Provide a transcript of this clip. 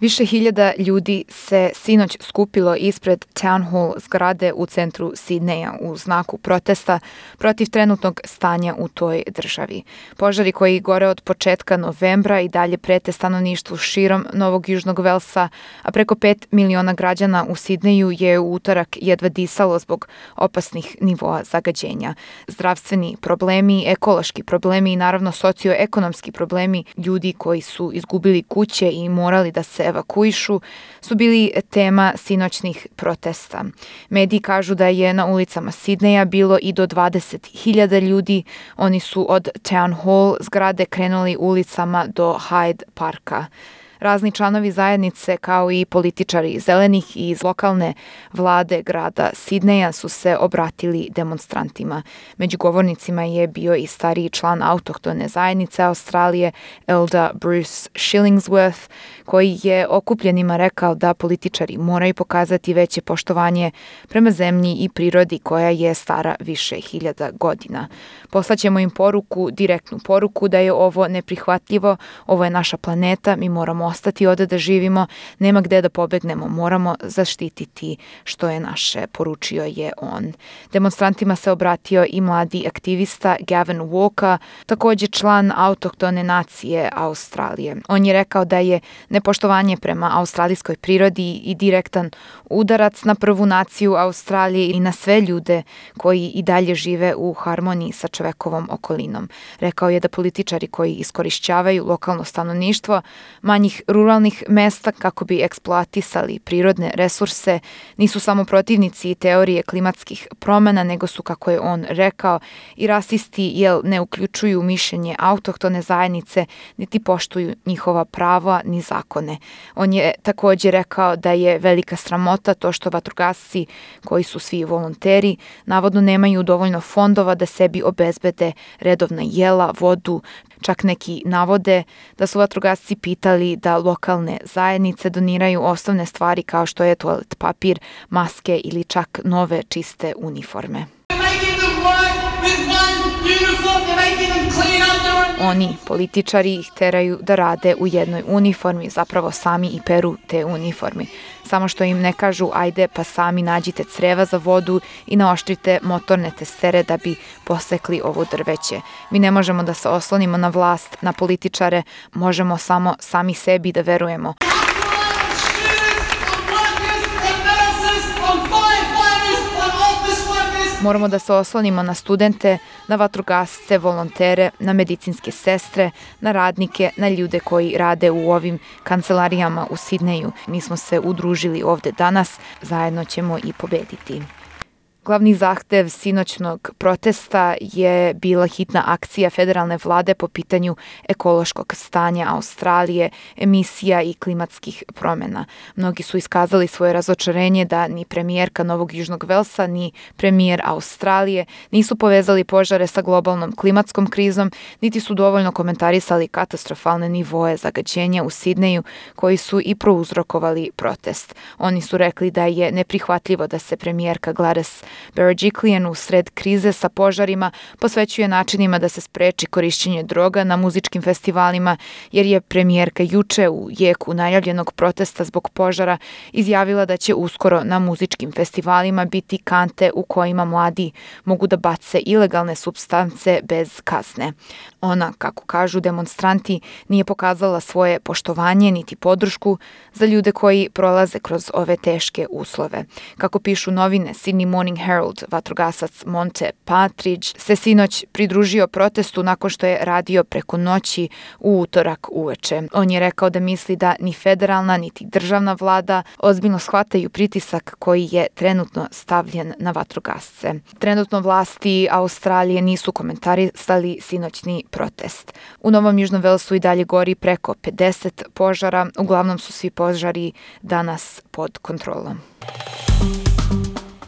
Više hiljada ljudi se sinoć skupilo ispred Town Hall zgrade u centru Sidneja u znaku protesta protiv trenutnog stanja u toj državi. Požari koji gore od početka novembra i dalje prete stanovništvu širom Novog Južnog Velsa, a preko 5 miliona građana u Sidneju je u utorak jedva disalo zbog opasnih nivoa zagađenja. Zdravstveni problemi, ekološki problemi i naravno socioekonomski problemi ljudi koji su izgubili kuće i morali da se evakuišu su bili tema sinoćnih protesta. Mediji kažu da je na ulicama Sidneja bilo i do 20.000 ljudi. Oni su od Town Hall zgrade krenuli ulicama do Hyde Parka. Razni članovi zajednice kao i političari zelenih i iz lokalne vlade grada Sidneja su se obratili demonstrantima. Među govornicima je bio i stariji član autohtone zajednice Australije Elda Bruce Shillingsworth koji je okupljenima rekao da političari moraju pokazati veće poštovanje prema zemlji i prirodi koja je stara više hiljada godina. Poslaćemo im poruku, direktnu poruku da je ovo neprihvatljivo, ovo je naša planeta, mi moramo ostati ovde da živimo, nema gde da pobegnemo, moramo zaštititi što je naše, poručio je on. Demonstrantima se obratio i mladi aktivista Gavin Walker, takođe član autohtone nacije Australije. On je rekao da je nepoštovanje prema australijskoj prirodi i direktan udarac na prvu naciju Australije i na sve ljude koji i dalje žive u harmoniji sa čovekovom okolinom. Rekao je da političari koji iskorišćavaju lokalno stanovništvo manjih ruralnih mesta kako bi eksploatisali prirodne resurse nisu samo protivnici teorije klimatskih promena, nego su, kako je on rekao, i rasisti jer ne uključuju mišljenje autohtone zajednice, niti poštuju njihova prava ni zakone. On je takođe rekao da je velika sramota to što vatrogasci, koji su svi volonteri, navodno nemaju dovoljno fondova da sebi obezbede redovna jela, vodu, Čak neki navode da su vatrogasci pitali da lokalne zajednice doniraju osnovne stvari kao što je toalet papir, maske ili čak nove čiste uniforme. Oni, političari, ih teraju da rade u jednoj uniformi, zapravo sami i peru te uniformi. Samo što im ne kažu ajde pa sami nađite creva za vodu i naoštrite motorne testere da bi posekli ovo drveće. Mi ne možemo da se oslonimo na vlast, na političare, možemo samo sami sebi da verujemo. Moramo da se oslonimo na studente, na vatrogasce, volontere, na medicinske sestre, na radnike, na ljude koji rade u ovim kancelarijama u Sidneju. Mi smo se udružili ovde danas, zajedno ćemo i pobediti. Glavni zahtev sinoćnog protesta je bila hitna akcija federalne vlade po pitanju ekološkog stanja Australije, emisija i klimatskih promena. Mnogi su iskazali svoje razočarenje da ni premijerka Novog Južnog Velsa ni premijer Australije nisu povezali požare sa globalnom klimatskom krizom, niti su dovoljno komentarisali katastrofalne nivoe zagađenja u Sidneju koji su i prouzrokovali protest. Oni su rekli da je neprihvatljivo da se premijerka Gladys Berejiklian u sred krize sa požarima posvećuje načinima da se spreči korišćenje droga na muzičkim festivalima, jer je premijerka juče u jeku najavljenog protesta zbog požara izjavila da će uskoro na muzičkim festivalima biti kante u kojima mladi mogu da bace ilegalne substance bez kazne. Ona, kako kažu demonstranti, nije pokazala svoje poštovanje niti podršku za ljude koji prolaze kroz ove teške uslove. Kako pišu novine Sydney Morning Herald, vatrogasac Monte Patridge, se sinoć pridružio protestu nakon što je radio preko noći u utorak uveče. On je rekao da misli da ni federalna niti državna vlada ozbiljno shvataju pritisak koji je trenutno stavljen na vatrogasce. Trenutno vlasti Australije nisu komentarisali sinoćni protest. U Novom Južnom Velsu i dalje gori preko 50 požara, uglavnom su svi požari danas pod kontrolom.